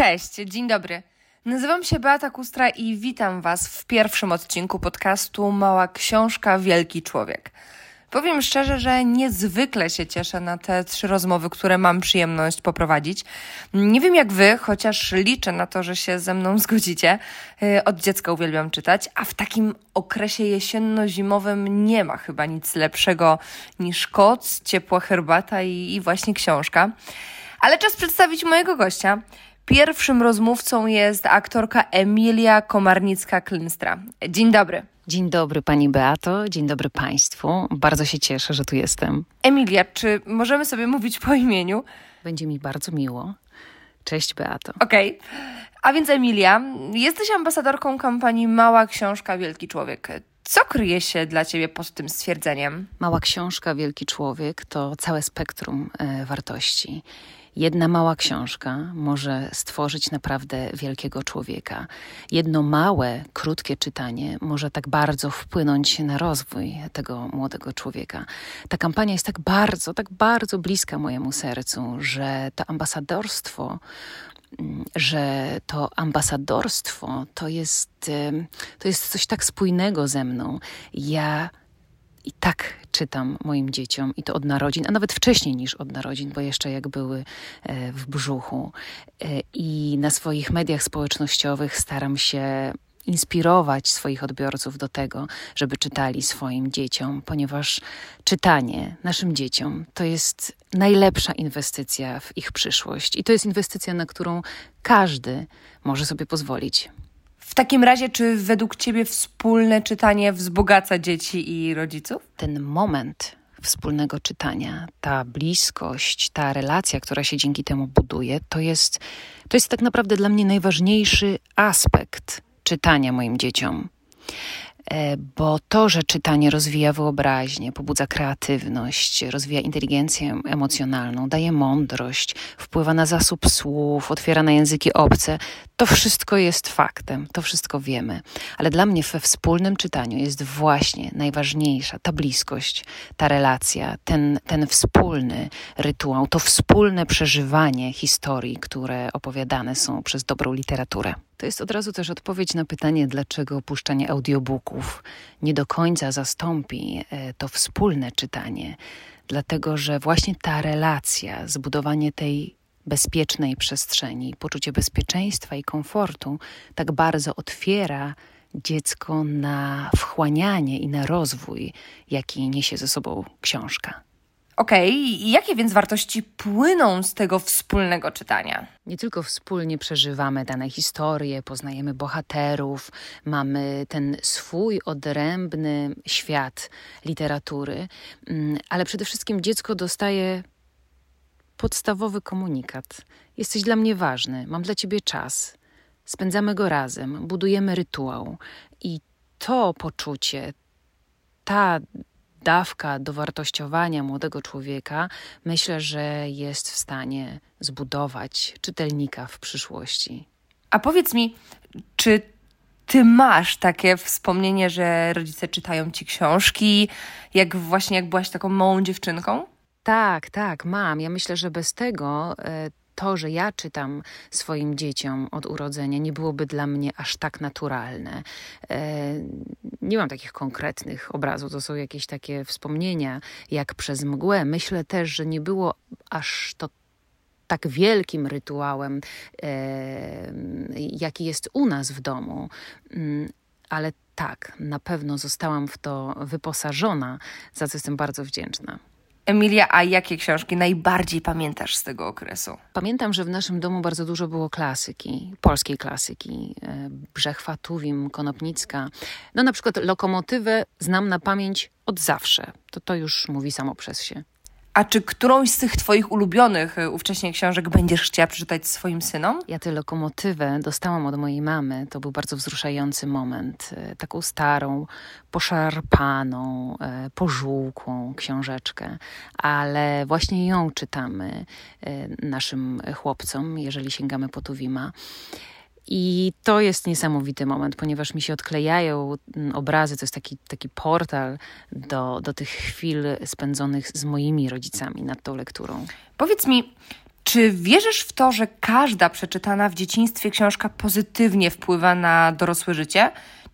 Cześć, dzień dobry. Nazywam się Beata Kustra i witam Was w pierwszym odcinku podcastu Mała Książka Wielki Człowiek. Powiem szczerze, że niezwykle się cieszę na te trzy rozmowy, które mam przyjemność poprowadzić. Nie wiem jak Wy, chociaż liczę na to, że się ze mną zgodzicie. Yy, Od dziecka uwielbiam czytać, a w takim okresie jesienno-zimowym nie ma chyba nic lepszego niż koc, ciepła herbata i, i właśnie książka. Ale czas przedstawić mojego gościa. Pierwszym rozmówcą jest aktorka Emilia Komarnicka-Klynstra. Dzień dobry. Dzień dobry Pani Beato, dzień dobry Państwu. Bardzo się cieszę, że tu jestem. Emilia, czy możemy sobie mówić po imieniu? Będzie mi bardzo miło. Cześć Beato. Okej. A więc Emilia, jesteś ambasadorką kampanii Mała Książka Wielki Człowiek. Co kryje się dla Ciebie pod tym stwierdzeniem? Mała książka, wielki człowiek to całe spektrum e, wartości. Jedna mała książka może stworzyć naprawdę wielkiego człowieka. Jedno małe, krótkie czytanie może tak bardzo wpłynąć na rozwój tego młodego człowieka. Ta kampania jest tak bardzo, tak bardzo bliska mojemu sercu, że to ambasadorstwo mm, że to ambasadorstwo to jest, to jest coś tak spójnego ze mną. Ja i tak czytam moim dzieciom, i to od narodzin, a nawet wcześniej niż od narodzin, bo jeszcze jak były e, w brzuchu. E, I na swoich mediach społecznościowych staram się inspirować swoich odbiorców do tego, żeby czytali swoim dzieciom, ponieważ czytanie naszym dzieciom to jest najlepsza inwestycja w ich przyszłość i to jest inwestycja, na którą każdy może sobie pozwolić. W takim razie, czy według Ciebie wspólne czytanie wzbogaca dzieci i rodziców? ten moment wspólnego czytania, ta bliskość, ta relacja, która się dzięki temu buduje, to jest, to jest tak naprawdę dla mnie najważniejszy aspekt czytania moim dzieciom. E, Bo to, że czytanie rozwija wyobraźnię, pobudza kreatywność, rozwija inteligencję emocjonalną, daje mądrość, wpływa na zasób słów, otwiera na języki obce, to wszystko jest faktem, to wszystko wiemy. Ale dla mnie we wspólnym czytaniu jest właśnie najważniejsza ta bliskość, ta relacja, ten, ten wspólny rytuał, to wspólne przeżywanie historii, które opowiadane są przez dobrą literaturę. To jest od razu też odpowiedź na pytanie, dlaczego opuszczanie audiobooków nie do końca zastąpi e, to wspólne czytanie. Dlatego, że właśnie ta relacja, zbudowanie tej bezpiecznej przestrzeni, poczucie bezpieczeństwa i komfortu tak bardzo otwiera dziecko na wchłanianie i na rozwój, jaki niesie ze sobą książka. Okej, i jakie więc wartości płyną z tego wspólnego czytania? Nie tylko wspólnie przeżywamy dane historie, poznajemy bohaterów, mamy ten swój odrębny świat literatury, mm, ale przede wszystkim dziecko dostaje podstawowy komunikat. Jesteś dla mnie ważny, mam dla ciebie czas. Spędzamy go razem, budujemy rytuał i to poczucie, ta dawka dowartościowania młodego człowieka, myślę, że jest w stanie zbudować czytelnika w przyszłości. A powiedz mi, czy ty masz takie wspomnienie, że rodzice czytają ci książki, jak właśnie jak byłaś taką małą dziewczynką? Tak, tak, mam. Ja myślę, że bez tego e, to, że ja czytam swoim dzieciom od urodzenia, nie byłoby dla mnie aż tak naturalne. E, Nie mam takich konkretnych obrazów, to są jakieś takie wspomnienia, jak przez mgłę. Myślę też, że nie było aż to tak wielkim rytuałem, e, jaki jest u nas w domu. Mm, Ale tak, na pewno zostałam w to wyposażona, za co jestem bardzo wdzięczna. Emilia, a jakie książki najbardziej pamiętasz z tego okresu? Pamiętam, że w naszym domu bardzo dużo było klasyki, polskiej klasyki, e, Brzechwa, Tuwim, Konopnicka. No na przykład Lokomotywę znam na pamięć od zawsze. To to już mówi samo przez się. A czy którąś z tych Twoich ulubionych y, ówcześnie książek będziesz chciała przeczytać swoim synom? Ja tę lokomotywę dostałam od mojej mamy. To był bardzo wzruszający moment. E, taką starą, poszarpaną, e, pożółkłą książeczkę, ale właśnie ją czytamy naszym chłopcom, jeżeli sięgamy po Tuwima. I to jest niesamowity moment, ponieważ mi się odklejają obrazy. To jest taki, taki portal do, do tych chwil spędzonych z moimi rodzicami nad tą lekturą. Powiedz mi, czy wierzysz w to, że każda przeczytana w dzieciństwie książka pozytywnie wpływa na dorosłe życie?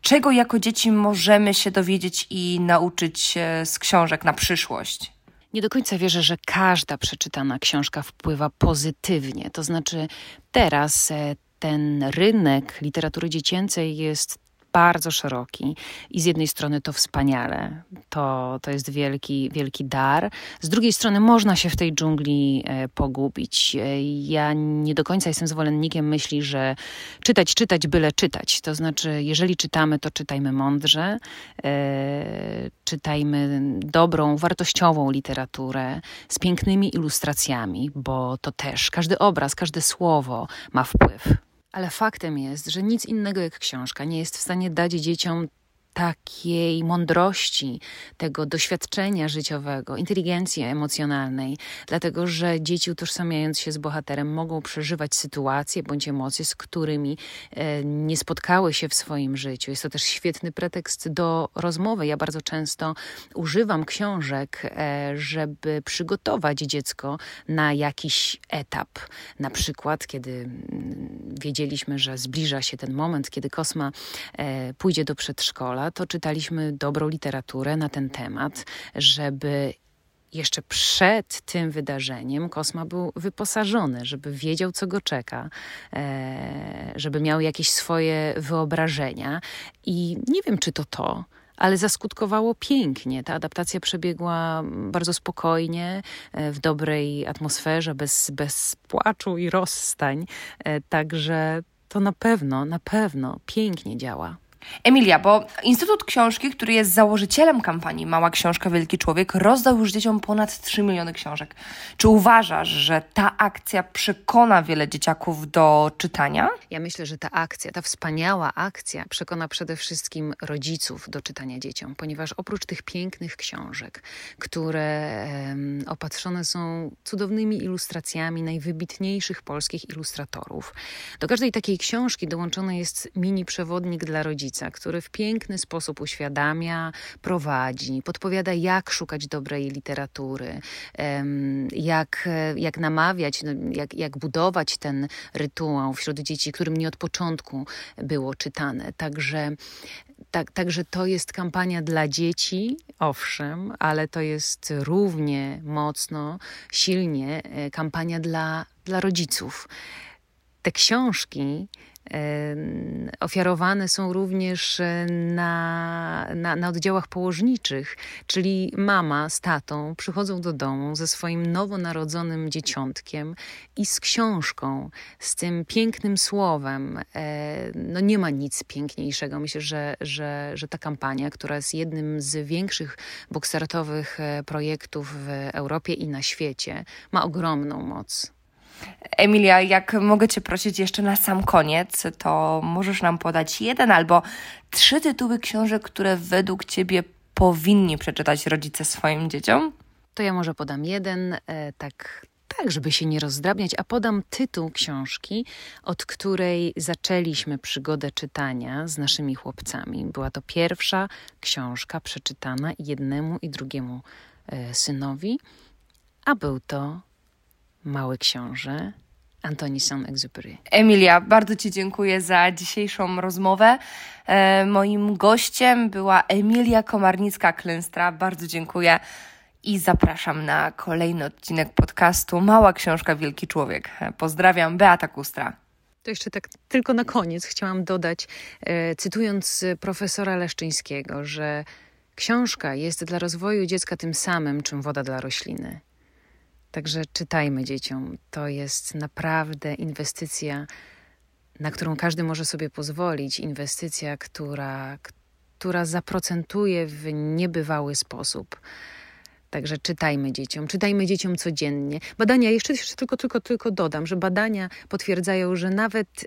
Czego jako dzieci możemy się dowiedzieć i nauczyć z książek na przyszłość? Nie do końca wierzę, że każda przeczytana książka wpływa pozytywnie. To znaczy, teraz e, ten rynek literatury dziecięcej jest bardzo szeroki i z jednej strony to wspaniale, to, to jest wielki, wielki dar, z drugiej strony można się w tej dżungli e, pogubić. E, ja nie do końca jestem zwolennikiem myśli, że czytać, czytać, byle czytać. To znaczy, jeżeli czytamy, to czytajmy mądrze, e, czytajmy dobrą, wartościową literaturę z pięknymi ilustracjami, bo to też każdy obraz, każde słowo ma wpływ. Ale faktem jest, że nic innego jak książka nie jest w stanie dać dzieciom takiej mądrości, tego doświadczenia życiowego, inteligencji emocjonalnej, dlatego że dzieci utożsamiając się z bohaterem mogą przeżywać sytuacje bądź emocje, z którymi e, nie spotkały się w swoim życiu. Jest to też świetny pretekst do rozmowy. Ja bardzo często używam książek, e, żeby przygotować dziecko na jakiś etap. Na przykład, kiedy mm, wiedzieliśmy, że zbliża się ten moment, kiedy Kosma e, pójdzie do przedszkola, to czytaliśmy dobrą literaturę na ten temat, żeby jeszcze przed tym wydarzeniem Kosma był wyposażony, żeby wiedział, co go czeka, e, żeby miał jakieś swoje wyobrażenia. I nie wiem, czy to to, ale zaskutkowało pięknie. Ta adaptacja przebiegła bardzo spokojnie, e, w dobrej atmosferze, bez, bez płaczu i rozstań. E, także to na pewno, na pewno pięknie działa. Emilia, bo Instytut Książki, który jest założycielem kampanii Mała Książka Wielki Człowiek, rozdał już dzieciom ponad 3 miliony książek. Czy uważasz, że ta akcja przekona wiele dzieciaków do czytania? Ja myślę, że ta akcja, ta wspaniała akcja przekona przede wszystkim rodziców do czytania dzieciom, ponieważ oprócz tych pięknych książek, które opatrzone są cudownymi ilustracjami najwybitniejszych polskich ilustratorów, do każdej takiej książki dołączony jest mini przewodnik dla rodziców rodzica, który w piękny sposób uświadamia, prowadzi, podpowiada, jak szukać dobrej literatury, jak, jak namawiać, no, jak, jak budować ten rytuał wśród dzieci, którym nie od początku było czytane. Także tak, także to jest kampania dla dzieci, owszem, ale to jest równie mocno, silnie e, kampania dla, dla rodziców. Te książki ofiarowane są również e, na, na, na, oddziałach położniczych, czyli mama z tatą przychodzą do domu ze swoim nowonarodzonym dzieciątkiem i z książką, z tym pięknym słowem. E, no nie ma nic piękniejszego. Myślę, że, że, że ta kampania, która jest jednym z większych boksartowych e, projektów w Europie i na świecie, ma ogromną moc. Emilia, jak mogę Cię prosić jeszcze na sam koniec, to możesz nam podać jeden albo trzy tytuły książek, które według Ciebie powinni przeczytać rodzice swoim dzieciom? To ja może podam jeden, e, tak, tak, żeby się nie rozdrabniać, a podam tytuł książki, od której zaczęliśmy przygodę czytania z naszymi chłopcami. Była to pierwsza książka przeczytana jednemu i drugiemu e, synowi, a był to Mały Książę, Antoni Saint-Exupéry. Emilia, bardzo Ci dziękuję za dzisiejszą rozmowę. E, moim gościem była Emilia Komarnicka-Klęstra. Bardzo dziękuję i zapraszam na kolejny odcinek podcastu Mała Książka Wielki Człowiek. Pozdrawiam, Beata Kustra. To jeszcze tak tylko na koniec chciałam dodać, e, cytując profesora Leszczyńskiego, że książka jest dla rozwoju dziecka tym samym, czym woda dla rośliny. Także czytajmy dzieciom. To jest naprawdę inwestycja, na którą każdy może sobie pozwolić. Inwestycja, która, która zaprocentuje w niebywały sposób. Także czytajmy dzieciom, czytajmy dzieciom codziennie. Badania, jeszcze, jeszcze tylko, tylko, tylko dodam, że badania potwierdzają, że nawet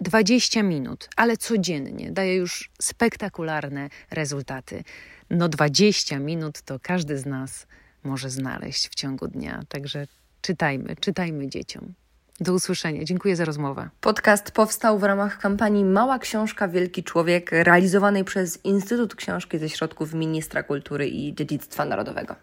20 minut, ale codziennie daje już spektakularne rezultaty. No 20 minut to każdy z nas może znaleźć w ciągu dnia. Także czytajmy, czytajmy dzieciom. Do usłyszenia. Dziękuję za rozmowę. Podcast powstał w ramach kampanii Mała Książka Wielki Człowiek, realizowanej przez Instytut Książki ze środków Ministra Kultury i Dziedzictwa Narodowego.